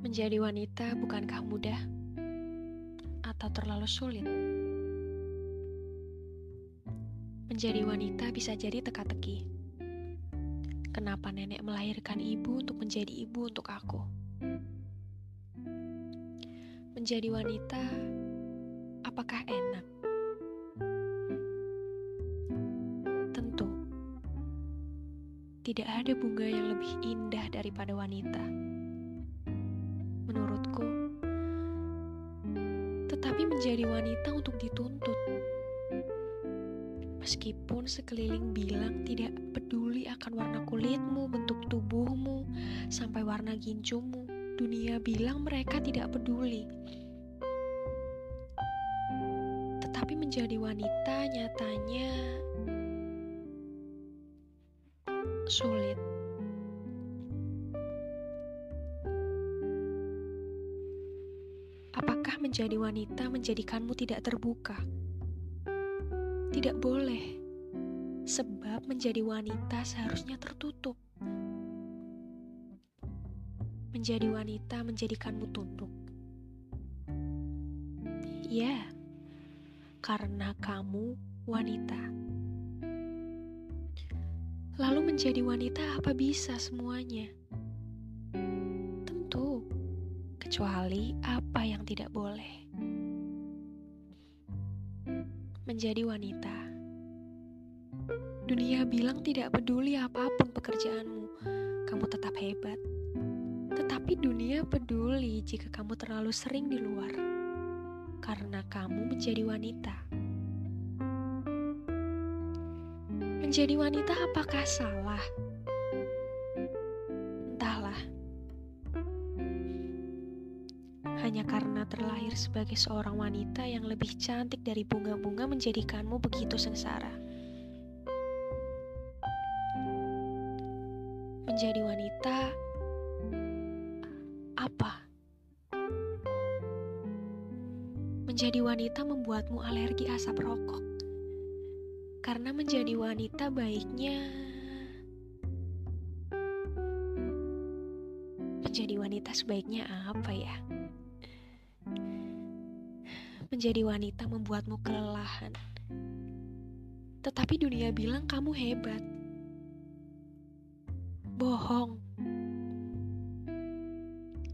Menjadi wanita bukankah mudah atau terlalu sulit? Menjadi wanita bisa jadi teka-teki. Kenapa nenek melahirkan ibu untuk menjadi ibu untuk aku? Menjadi wanita, apakah enak? Tentu, tidak ada bunga yang lebih indah daripada wanita menurutku. Tetapi menjadi wanita untuk dituntut. Meskipun sekeliling bilang tidak peduli akan warna kulitmu, bentuk tubuhmu, sampai warna ginjumu, dunia bilang mereka tidak peduli. Tetapi menjadi wanita nyatanya sulit. Apakah menjadi wanita menjadikanmu tidak terbuka? Tidak boleh, sebab menjadi wanita seharusnya tertutup. Menjadi wanita menjadikanmu tunduk. Ya, karena kamu wanita. Lalu menjadi wanita apa bisa semuanya? Kecuali apa yang tidak boleh. Menjadi wanita, dunia bilang tidak peduli apa pun pekerjaanmu, kamu tetap hebat. Tetapi dunia peduli jika kamu terlalu sering di luar, karena kamu menjadi wanita. Menjadi wanita, apakah salah? Hanya karena terlahir sebagai seorang wanita yang lebih cantik dari bunga-bunga menjadikanmu begitu sengsara. Menjadi wanita apa? Menjadi wanita membuatmu alergi asap rokok. Karena menjadi wanita baiknya menjadi wanita sebaiknya apa ya? Menjadi wanita membuatmu kelelahan. Tetapi dunia bilang kamu hebat. Bohong.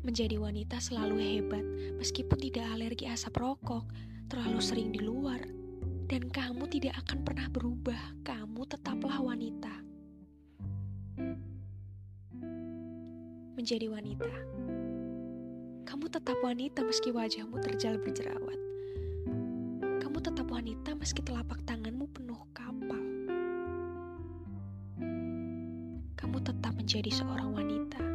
Menjadi wanita selalu hebat, meskipun tidak alergi asap rokok, terlalu sering di luar, dan kamu tidak akan pernah berubah. Kamu tetaplah wanita. Menjadi wanita, kamu tetap wanita meski wajahmu terjal berjerawat wanita meski telapak tanganmu penuh kapal. Kamu tetap menjadi seorang wanita.